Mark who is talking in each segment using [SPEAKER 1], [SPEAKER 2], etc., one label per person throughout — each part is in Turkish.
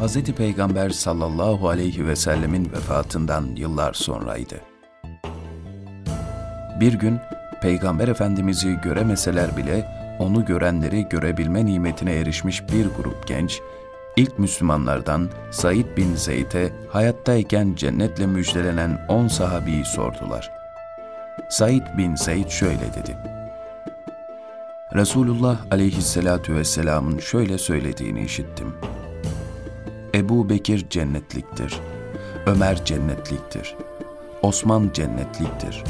[SPEAKER 1] Hz. Peygamber sallallahu aleyhi ve sellemin vefatından yıllar sonraydı. Bir gün Peygamber Efendimiz'i göremeseler bile onu görenleri görebilme nimetine erişmiş bir grup genç, ilk Müslümanlardan Said bin Zeyd'e hayattayken cennetle müjdelenen on sahabiyi sordular. Said bin Zeyd şöyle dedi. Resulullah aleyhissalatu vesselamın şöyle söylediğini işittim. Ebu Bekir cennetliktir, Ömer cennetliktir, Osman cennetliktir,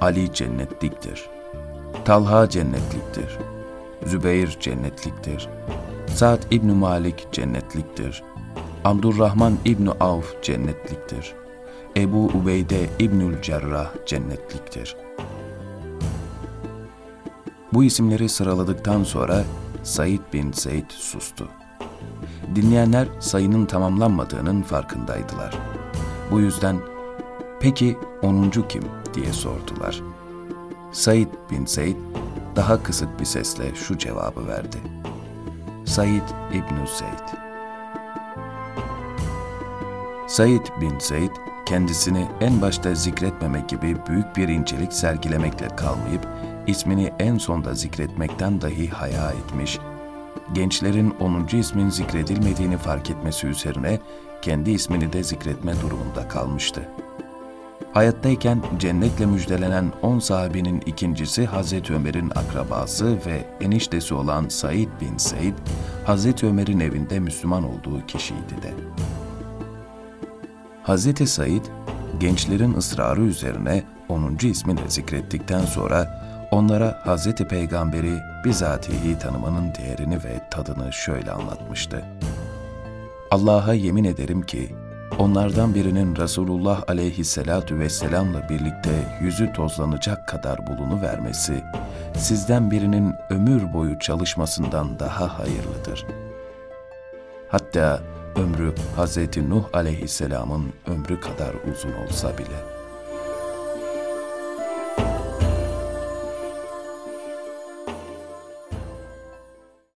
[SPEAKER 1] Ali cennetliktir, Talha cennetliktir, Zübeyir cennetliktir, Sa'd İbn Malik cennetliktir, Abdurrahman İbn Avf cennetliktir, Ebu Ubeyde İbnül Cerrah cennetliktir. Bu isimleri sıraladıktan sonra Said bin Zeyd sustu. Dinleyenler sayının tamamlanmadığının farkındaydılar. Bu yüzden peki onuncu kim diye sordular. Said bin Zeyd daha kısık bir sesle şu cevabı verdi. Said İbn Zeyd. Said bin Zeyd kendisini en başta zikretmemek gibi büyük bir incelik sergilemekle kalmayıp ismini en sonda zikretmekten dahi haya etmiş, gençlerin 10. ismin zikredilmediğini fark etmesi üzerine kendi ismini de zikretme durumunda kalmıştı. Hayattayken cennetle müjdelenen 10 sahabinin ikincisi Hazreti Ömer'in akrabası ve eniştesi olan Said bin Seyd, Hazreti Ömer'in evinde Müslüman olduğu kişiydi de. Hazreti Said, gençlerin ısrarı üzerine 10. ismini zikrettikten sonra onlara Hazreti Peygamberi bizatihi tanımanın değerini ve tadını şöyle anlatmıştı. Allah'a yemin ederim ki onlardan birinin Resulullah aleyhisselatu vesselamla birlikte yüzü tozlanacak kadar bulunu vermesi, sizden birinin ömür boyu çalışmasından daha hayırlıdır. Hatta ömrü Hz. Nuh aleyhisselamın ömrü kadar uzun olsa bile.''